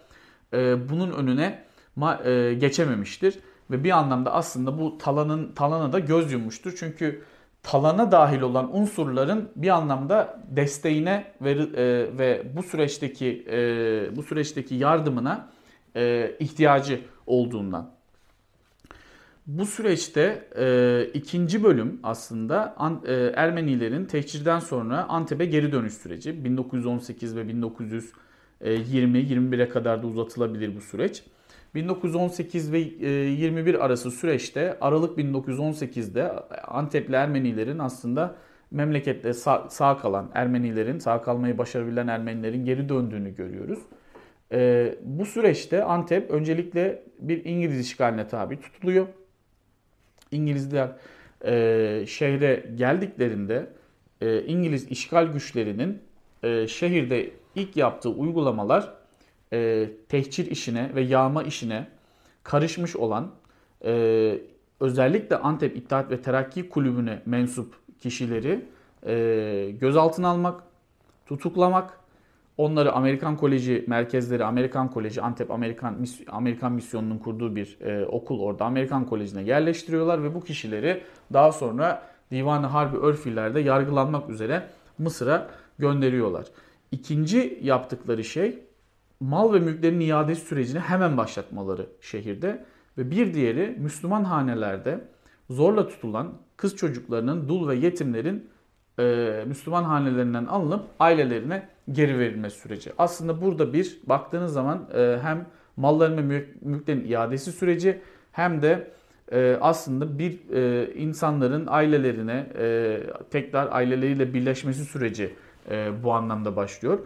Speaker 2: e, bunun önüne ma, e, geçememiştir ve bir anlamda aslında bu talanın talana da göz yummuştur. Çünkü talana dahil olan unsurların bir anlamda desteğine ve e, ve bu süreçteki e, bu süreçteki yardımına e, ihtiyacı olduğundan. Bu süreçte e, ikinci bölüm aslında an, e, Ermenilerin tehcirden sonra Antep'e geri dönüş süreci. 1918 ve 1920-21'e kadar da uzatılabilir bu süreç. 1918 ve 21 e, arası süreçte Aralık 1918'de Antepli Ermenilerin aslında memlekette sağ, sağ kalan Ermenilerin, sağ kalmayı başarabilen Ermenilerin geri döndüğünü görüyoruz. E, bu süreçte Antep öncelikle bir İngiliz işgaline tabi tutuluyor. İngilizler e, şehre geldiklerinde e, İngiliz işgal güçlerinin e, şehirde ilk yaptığı uygulamalar e, tehcir işine ve yağma işine karışmış olan e, özellikle Antep İttihat ve Terakki Kulübü'ne mensup kişileri e, gözaltına almak, tutuklamak, onları Amerikan Koleji merkezleri, Amerikan Koleji, Antep Amerikan Amerikan Misyonu'nun kurduğu bir e, okul orada Amerikan Koleji'ne yerleştiriyorlar ve bu kişileri daha sonra Divan-ı Harbi Örfiller'de yargılanmak üzere Mısır'a gönderiyorlar. İkinci yaptıkları şey mal ve mülklerin iadesi sürecini hemen başlatmaları şehirde ve bir diğeri Müslüman hanelerde zorla tutulan kız çocuklarının, dul ve yetimlerin e, Müslüman hanelerinden alınıp ailelerine geri verilme süreci. Aslında burada bir baktığınız zaman e, hem malların ve mülklerin iadesi süreci hem de e, aslında bir e, insanların ailelerine e, tekrar aileleriyle birleşmesi süreci e, bu anlamda başlıyor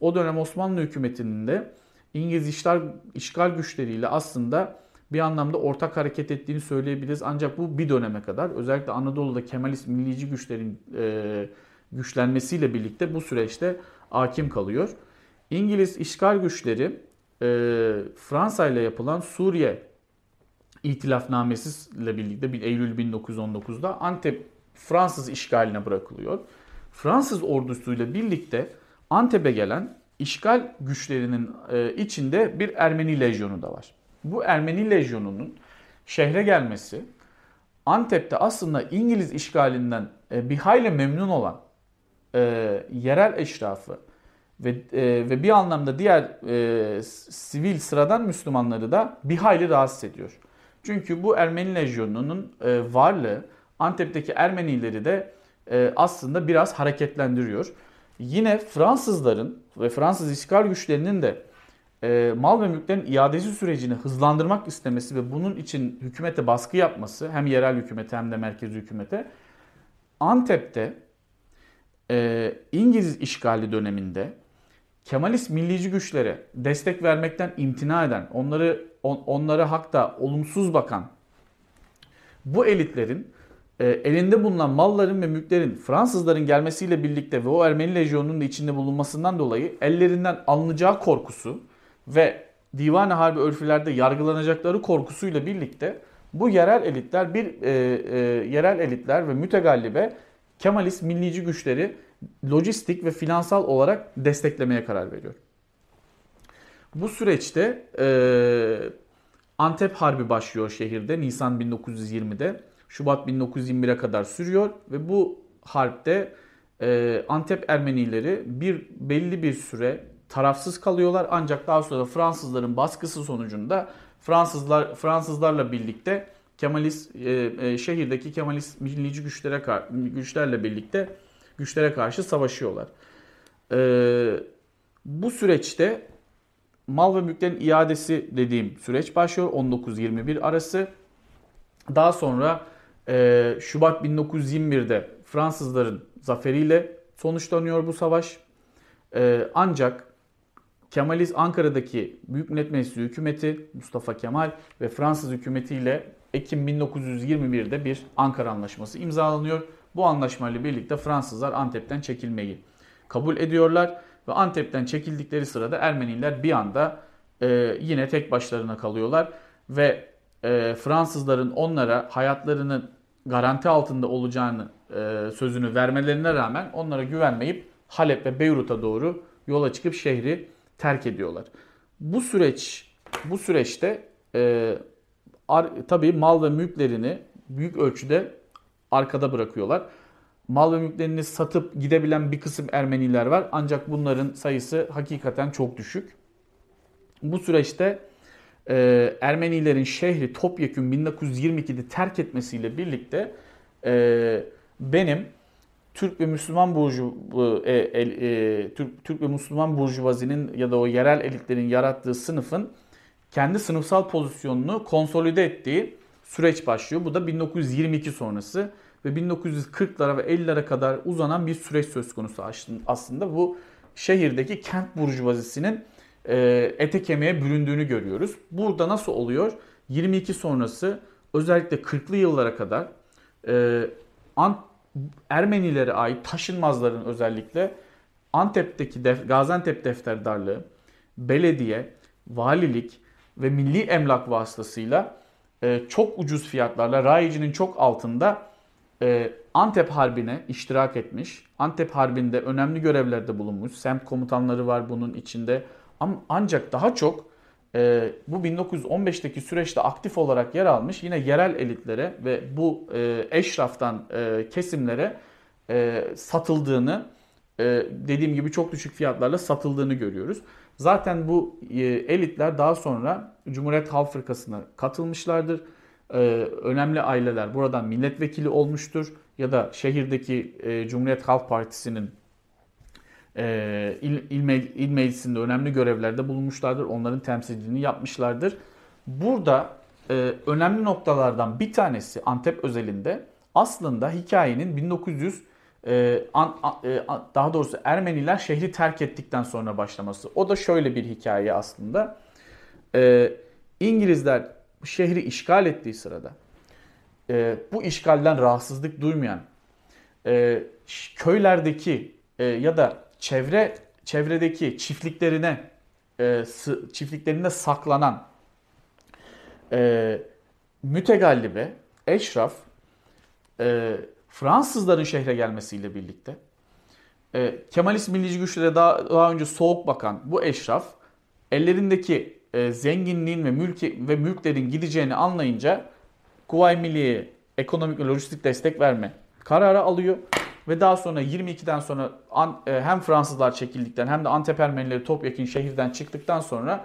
Speaker 2: o dönem Osmanlı hükümetinin de İngiliz işgal, işgal güçleriyle aslında bir anlamda ortak hareket ettiğini söyleyebiliriz. Ancak bu bir döneme kadar özellikle Anadolu'da Kemalist millici güçlerin e, güçlenmesiyle birlikte bu süreçte hakim kalıyor. İngiliz işgal güçleri e, Fransa ile yapılan Suriye itilafnamesiyle birlikte bir Eylül 1919'da Antep Fransız işgaline bırakılıyor. Fransız ordusuyla birlikte Antep'e gelen işgal güçlerinin e, içinde bir Ermeni lejyonu da var. Bu Ermeni lejyonunun şehre gelmesi Antep'te aslında İngiliz işgalinden e, bir hayli memnun olan e, yerel eşrafı ve ve bir anlamda diğer e, sivil sıradan Müslümanları da bir hayli rahatsız ediyor. Çünkü bu Ermeni lejyonunun e, varlığı Antep'teki Ermenileri de e, aslında biraz hareketlendiriyor. Yine Fransızların ve Fransız işgal güçlerinin de e, mal ve mülklerin iadesi sürecini hızlandırmak istemesi ve bunun için hükümete baskı yapması hem yerel hükümete hem de merkezi hükümete Antep'te e, İngiliz işgali döneminde Kemalist millici güçlere destek vermekten imtina eden, onları on, onlara hakta olumsuz bakan bu elitlerin e, elinde bulunan malların ve mülklerin Fransızların gelmesiyle birlikte ve o Ermeni lejyonunun da içinde bulunmasından dolayı ellerinden alınacağı korkusu ve divan harbi örfülerde yargılanacakları korkusuyla birlikte bu yerel elitler bir e, e, yerel elitler ve mütegallibe Kemalist millici güçleri lojistik ve finansal olarak desteklemeye karar veriyor. Bu süreçte e, Antep Harbi başlıyor şehirde Nisan 1920'de. Şubat 1921'e kadar sürüyor ve bu harpte e, Antep Ermenileri bir belli bir süre tarafsız kalıyorlar ancak daha sonra Fransızların baskısı sonucunda Fransızlar Fransızlarla birlikte Kemalist e, e, şehirdeki Kemalist millici güçlere güçlerle birlikte güçlere karşı savaşıyorlar. E, bu süreçte mal ve mülklerin iadesi dediğim süreç başlıyor 19-21 arası. Daha sonra e, Şubat 1921'de Fransızların zaferiyle sonuçlanıyor bu savaş. E, ancak Kemalist Ankara'daki Büyük Millet Meclisi hükümeti Mustafa Kemal ve Fransız hükümetiyle Ekim 1921'de bir Ankara Anlaşması imzalanıyor. Bu anlaşmayla birlikte Fransızlar Antep'ten çekilmeyi kabul ediyorlar ve Antep'ten çekildikleri sırada Ermeniler bir anda e, yine tek başlarına kalıyorlar ve e, Fransızların onlara hayatlarının garanti altında olacağını e, sözünü vermelerine rağmen onlara güvenmeyip Halep ve Beyrut'a doğru yola çıkıp şehri terk ediyorlar. Bu süreç bu süreçte e, tabii mal ve mülklerini büyük ölçüde arkada bırakıyorlar. Mal ve mülklerini satıp gidebilen bir kısım Ermeniler var ancak bunların sayısı hakikaten çok düşük. Bu süreçte e, Ermenilerin şehri topyekun 1922'de terk etmesiyle birlikte e, benim Türk ve Müslüman burju e, e, e, Türk, Türk ve Müslüman burjuvazinin ya da o yerel elitlerin yarattığı sınıfın kendi sınıfsal pozisyonunu konsolide ettiği süreç başlıyor. Bu da 1922 sonrası ve 1940'lara ve 50'lere kadar uzanan bir süreç söz konusu aslında. Bu şehirdeki kent burjuvazisinin e, ete kemiğe büründüğünü görüyoruz. Burada nasıl oluyor? 22 sonrası özellikle 40'lı yıllara kadar e, Ermenilere ait taşınmazların özellikle Antep'teki def, Gaziantep defterdarlığı, belediye, valilik ve milli emlak vasıtasıyla e, çok ucuz fiyatlarla rayicinin çok altında e, Antep Harbi'ne iştirak etmiş. Antep Harbi'nde önemli görevlerde bulunmuş. Semt komutanları var bunun içinde. Ama ancak daha çok e, bu 1915'teki süreçte aktif olarak yer almış yine yerel elitlere ve bu e, eşraftan e, kesimlere e, satıldığını e, dediğim gibi çok düşük fiyatlarla satıldığını görüyoruz. Zaten bu e, elitler daha sonra Cumhuriyet Halk Fırkası'na katılmışlardır. E, önemli aileler buradan milletvekili olmuştur ya da şehirdeki e, Cumhuriyet Halk Partisi'nin il, il, meclisinde önemli görevlerde bulunmuşlardır. Onların temsilciliğini yapmışlardır. Burada önemli noktalardan bir tanesi Antep özelinde aslında hikayenin 1900 e, an, e, daha doğrusu Ermeniler şehri terk ettikten sonra başlaması. O da şöyle bir hikaye aslında. E, İngilizler şehri işgal ettiği sırada e, bu işgalden rahatsızlık duymayan e, köylerdeki e, ya da çevre çevredeki çiftliklerine e, çiftliklerinde saklanan e, mütegallibe, eşraf e, Fransızların şehre gelmesiyle birlikte e, Kemalist millici güçlere daha, daha önce soğuk bakan bu eşraf ellerindeki e, zenginliğin ve mülki ve mülklerin gideceğini anlayınca Kuvayi Milliye'ye ekonomik ve lojistik destek verme kararı alıyor. Ve daha sonra 22'den sonra e, hem Fransızlar çekildikten hem de Antep Ermenileri topyekun şehirden çıktıktan sonra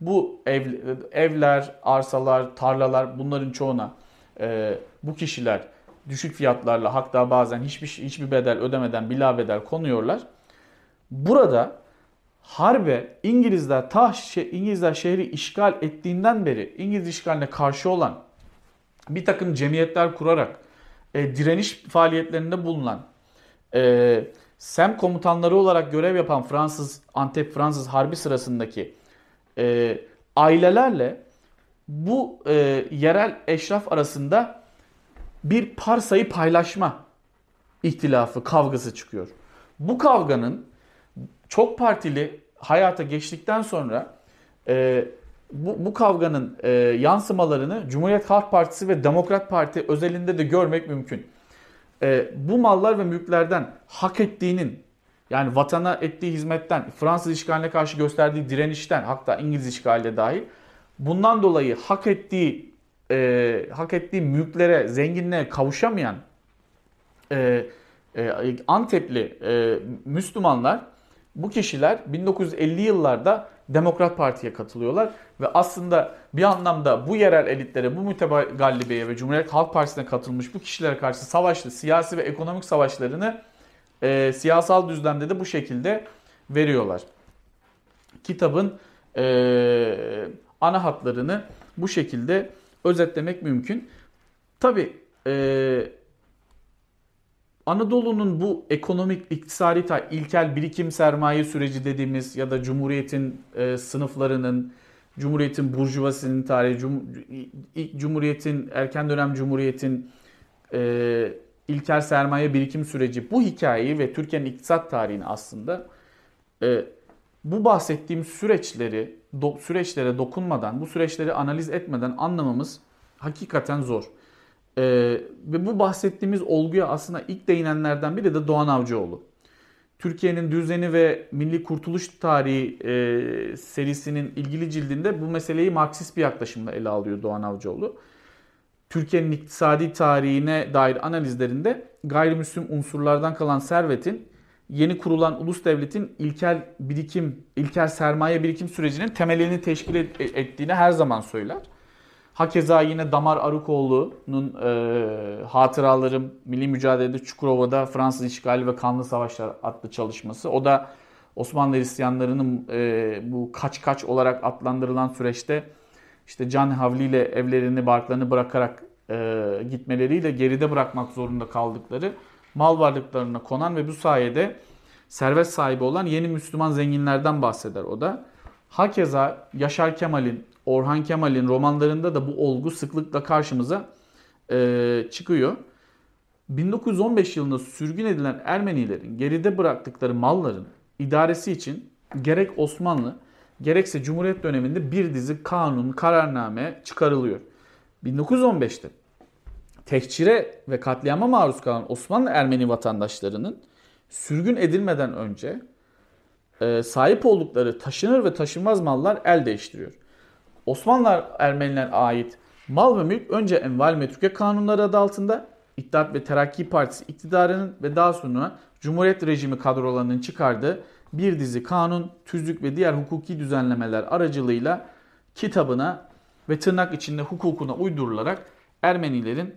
Speaker 2: bu ev, evler, arsalar, tarlalar bunların çoğuna e, bu kişiler düşük fiyatlarla hatta bazen hiçbir hiçbir bedel ödemeden bila bedel konuyorlar. Burada harbe İngilizler ta İngilizler şehri işgal ettiğinden beri İngiliz işgaline karşı olan bir takım cemiyetler kurarak e, direniş faaliyetlerinde bulunan e, SEM komutanları olarak görev yapan Fransız Antep Fransız Harbi sırasındaki e, ailelerle bu e, yerel eşraf arasında bir parsayı paylaşma ihtilafı, kavgası çıkıyor. Bu kavganın çok partili hayata geçtikten sonra e, bu, bu kavganın e, yansımalarını Cumhuriyet Halk Partisi ve Demokrat Parti özelinde de görmek mümkün. e, bu mallar ve mülklerden hak ettiğinin yani vatana ettiği hizmetten, Fransız işgaline karşı gösterdiği direnişten, hatta İngiliz işgaline dahil bundan dolayı hak ettiği e, hak ettiği mülklere, zenginliğe kavuşamayan e, e, Antepli e, Müslümanlar bu kişiler 1950 yıllarda Demokrat Parti'ye katılıyorlar ve aslında bir anlamda bu yerel elitlere, bu mütegallibeye ve Cumhuriyet Halk Partisi'ne katılmış bu kişilere karşı savaşlı, siyasi ve ekonomik savaşlarını e, siyasal düzlemde de bu şekilde veriyorlar. Kitabın e, ana hatlarını bu şekilde özetlemek mümkün. Tabi e, Anadolu'nun bu ekonomik, iktisadi ilkel birikim sermaye süreci dediğimiz ya da Cumhuriyet'in e, sınıflarının, Cumhuriyet'in burjuvasinin tarihi, cum, ilk Cumhuriyet'in, erken dönem Cumhuriyet'in e, ilkel sermaye birikim süreci bu hikayeyi ve Türkiye'nin iktisat tarihini aslında e, bu bahsettiğim süreçleri, do, süreçlere dokunmadan, bu süreçleri analiz etmeden anlamamız hakikaten zor. Ee, ve bu bahsettiğimiz olguya aslında ilk değinenlerden biri de Doğan Avcıoğlu. Türkiye'nin düzeni ve milli kurtuluş tarihi e, serisinin ilgili cildinde bu meseleyi Marksist bir yaklaşımla ele alıyor Doğan Avcıoğlu. Türkiye'nin iktisadi tarihine dair analizlerinde gayrimüslim unsurlardan kalan servetin yeni kurulan ulus devletin ilkel birikim, ilkel sermaye birikim sürecinin temelini teşkil ettiğini her zaman söyler. Hakeza yine Damar Arukoğlu'nun e, hatıralarım Milli Mücadelede Çukurova'da Fransız işgali ve kanlı savaşlar adlı çalışması. O da Osmanlı Hristiyanlarının e, bu kaç kaç olarak adlandırılan süreçte işte can havliyle evlerini, barklarını bırakarak e, gitmeleriyle geride bırakmak zorunda kaldıkları mal varlıklarına konan ve bu sayede servet sahibi olan yeni Müslüman zenginlerden bahseder o da. Hakeza Yaşar Kemal'in Orhan Kemal'in romanlarında da bu olgu sıklıkla karşımıza e, çıkıyor. 1915 yılında sürgün edilen Ermenilerin geride bıraktıkları malların idaresi için gerek Osmanlı gerekse Cumhuriyet döneminde bir dizi kanun, kararname çıkarılıyor. 1915'te tehcire ve katliama maruz kalan Osmanlı Ermeni vatandaşlarının sürgün edilmeden önce e, sahip oldukları taşınır ve taşınmaz mallar el değiştiriyor. Osmanlı Ermeniler ait mal ve mülk önce enval metruke kanunları adı altında İttihat ve Terakki Partisi iktidarının ve daha sonra Cumhuriyet rejimi kadrolarının çıkardığı bir dizi kanun, tüzlük ve diğer hukuki düzenlemeler aracılığıyla kitabına ve tırnak içinde hukukuna uydurularak Ermenilerin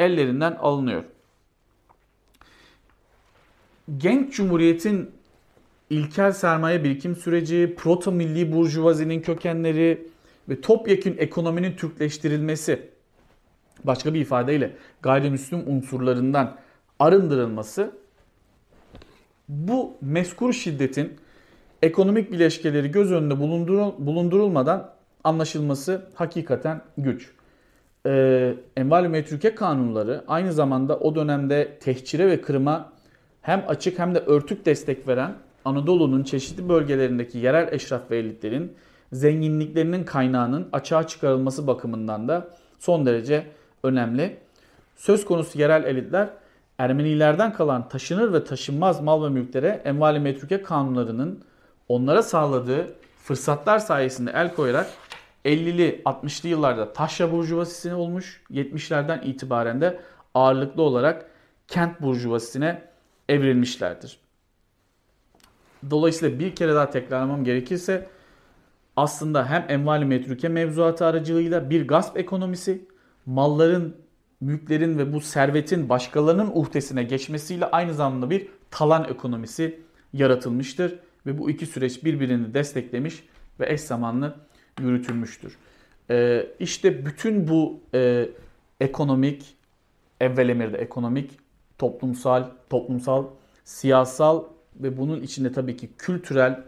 Speaker 2: ellerinden alınıyor. Genç Cumhuriyet'in ilkel sermaye birikim süreci, proto milli burjuvazinin kökenleri, ve topyekün ekonominin Türkleştirilmesi, başka bir ifadeyle gayrimüslim unsurlarından arındırılması bu meskur şiddetin ekonomik bileşkeleri göz önünde bulundurulmadan anlaşılması hakikaten güç. Ee, Enval-i Metrüke kanunları aynı zamanda o dönemde tehcire ve kırıma hem açık hem de örtük destek veren Anadolu'nun çeşitli bölgelerindeki yerel eşraf ve elitlerin zenginliklerinin kaynağının açığa çıkarılması bakımından da son derece önemli. Söz konusu yerel elitler Ermenilerden kalan taşınır ve taşınmaz mal ve mülklere envali metruke kanunlarının onlara sağladığı fırsatlar sayesinde el koyarak 50'li 60'lı yıllarda taşra burjuvasisine olmuş, 70'lerden itibaren de ağırlıklı olarak kent burjuvasisine evrilmişlerdir. Dolayısıyla bir kere daha tekrarlamam gerekirse aslında hem envali metruke mevzuatı aracılığıyla bir gasp ekonomisi, malların, mülklerin ve bu servetin başkalarının uhdesine geçmesiyle aynı zamanda bir talan ekonomisi yaratılmıştır. Ve bu iki süreç birbirini desteklemiş ve eş zamanlı yürütülmüştür. Ee, işte bütün bu e, ekonomik, evvel emirde ekonomik, toplumsal, toplumsal, siyasal ve bunun içinde tabii ki kültürel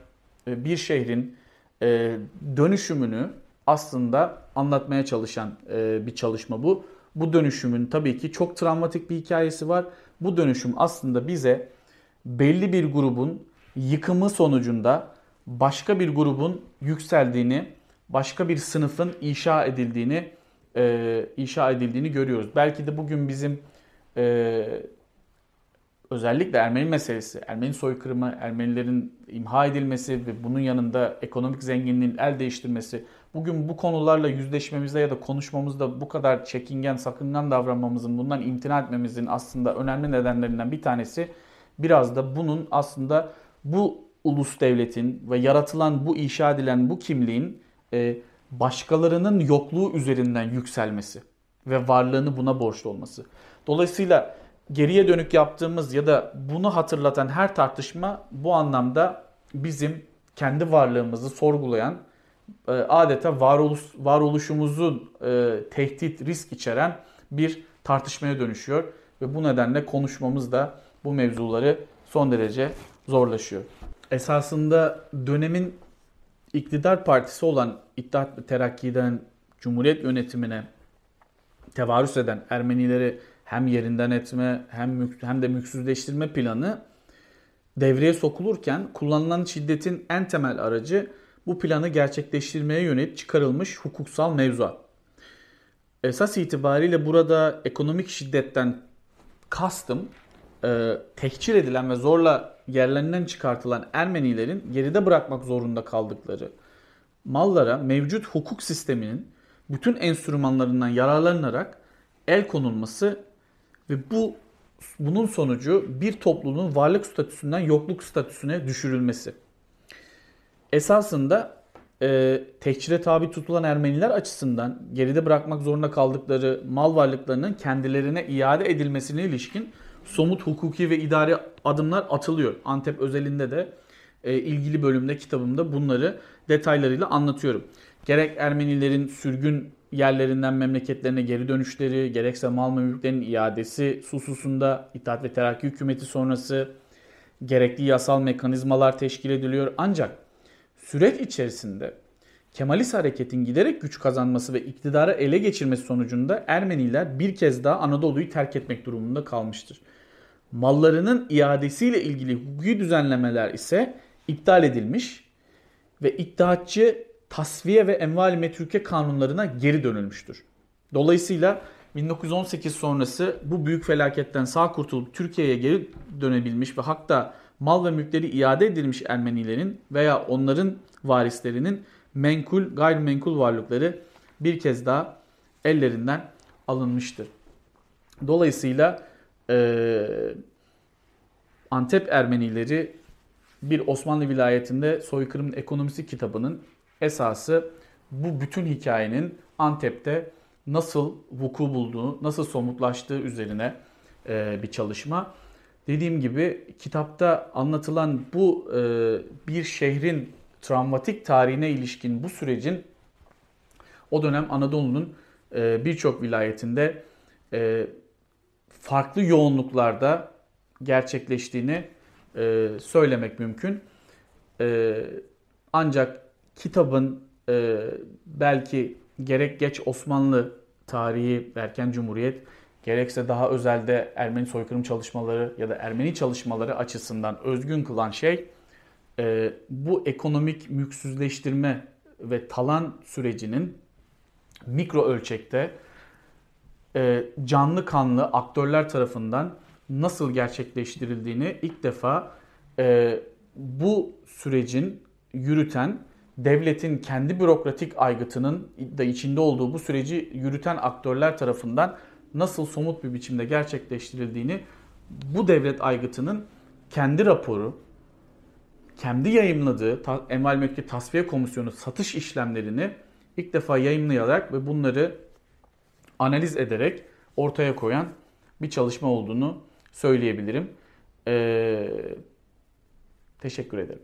Speaker 2: e, bir şehrin e, dönüşümünü aslında anlatmaya çalışan e, bir çalışma bu. Bu dönüşümün tabii ki çok travmatik bir hikayesi var. Bu dönüşüm aslında bize belli bir grubun yıkımı sonucunda başka bir grubun yükseldiğini, başka bir sınıfın inşa edildiğini e, inşa edildiğini görüyoruz. Belki de bugün bizim e, özellikle Ermeni meselesi, Ermeni soykırımı, Ermenilerin imha edilmesi ve bunun yanında ekonomik zenginliğin el değiştirmesi, bugün bu konularla yüzleşmemizde ya da konuşmamızda bu kadar çekingen, sakıngan davranmamızın, bundan imtina etmemizin aslında önemli nedenlerinden bir tanesi biraz da bunun aslında bu ulus devletin ve yaratılan bu inşa edilen bu kimliğin e, başkalarının yokluğu üzerinden yükselmesi ve varlığını buna borçlu olması. Dolayısıyla geriye dönük yaptığımız ya da bunu hatırlatan her tartışma bu anlamda bizim kendi varlığımızı sorgulayan e, adeta varoluş, varoluşumuzun e, tehdit, risk içeren bir tartışmaya dönüşüyor. Ve bu nedenle konuşmamız da bu mevzuları son derece zorlaşıyor. Esasında dönemin iktidar partisi olan İttihat ve Terakki'den Cumhuriyet yönetimine tevarüs eden Ermenileri hem yerinden etme hem hem de mülksüzleştirme planı devreye sokulurken kullanılan şiddetin en temel aracı bu planı gerçekleştirmeye yönelik çıkarılmış hukuksal mevzuat. Esas itibariyle burada ekonomik şiddetten kastım e, tehcir edilen ve zorla yerlerinden çıkartılan Ermenilerin geride bırakmak zorunda kaldıkları mallara mevcut hukuk sisteminin bütün enstrümanlarından yararlanarak el konulması ve bu bunun sonucu bir topluluğun varlık statüsünden yokluk statüsüne düşürülmesi. Esasında e, tehcire tabi tutulan Ermeniler açısından geride bırakmak zorunda kaldıkları mal varlıklarının kendilerine iade edilmesine ilişkin somut hukuki ve idari adımlar atılıyor. Antep özelinde de e, ilgili bölümde kitabımda bunları detaylarıyla anlatıyorum. Gerek Ermenilerin sürgün yerlerinden memleketlerine geri dönüşleri, gerekse mal ve mülklerin iadesi hususunda İttihat ve Terakki hükümeti sonrası gerekli yasal mekanizmalar teşkil ediliyor. Ancak süreç içerisinde Kemalist hareketin giderek güç kazanması ve iktidarı ele geçirmesi sonucunda Ermeniler bir kez daha Anadolu'yu terk etmek durumunda kalmıştır. Mallarının iadesiyle ilgili hukuki düzenlemeler ise iptal edilmiş ve iddiatçı tasfiye ve enval metrüke kanunlarına geri dönülmüştür. Dolayısıyla 1918 sonrası bu büyük felaketten sağ kurtulup Türkiye'ye geri dönebilmiş ve hatta mal ve mülkleri iade edilmiş Ermenilerin veya onların varislerinin menkul, gayrimenkul varlıkları bir kez daha ellerinden alınmıştır. Dolayısıyla e, Antep Ermenileri bir Osmanlı vilayetinde soykırım ekonomisi kitabının esası bu bütün hikayenin Antep'te nasıl vuku bulduğu, nasıl somutlaştığı üzerine e, bir çalışma. Dediğim gibi kitapta anlatılan bu e, bir şehrin travmatik tarihine ilişkin bu sürecin o dönem Anadolu'nun e, birçok vilayetinde e, farklı yoğunluklarda gerçekleştiğini e, söylemek mümkün. E, ancak kitabın e, belki gerek geç Osmanlı tarihi, erken Cumhuriyet, gerekse daha özelde Ermeni soykırım çalışmaları ya da Ermeni çalışmaları açısından özgün kılan şey e, bu ekonomik mülksüzleştirme ve talan sürecinin mikro ölçekte e, canlı kanlı aktörler tarafından nasıl gerçekleştirildiğini ilk defa e, bu sürecin yürüten devletin kendi bürokratik aygıtının da içinde olduğu bu süreci yürüten aktörler tarafından nasıl somut bir biçimde gerçekleştirildiğini bu devlet aygıtının kendi raporu, kendi yayınladığı Enval Mülki Tasfiye Komisyonu satış işlemlerini ilk defa yayınlayarak ve bunları analiz ederek ortaya koyan bir çalışma olduğunu söyleyebilirim. Ee, teşekkür ederim.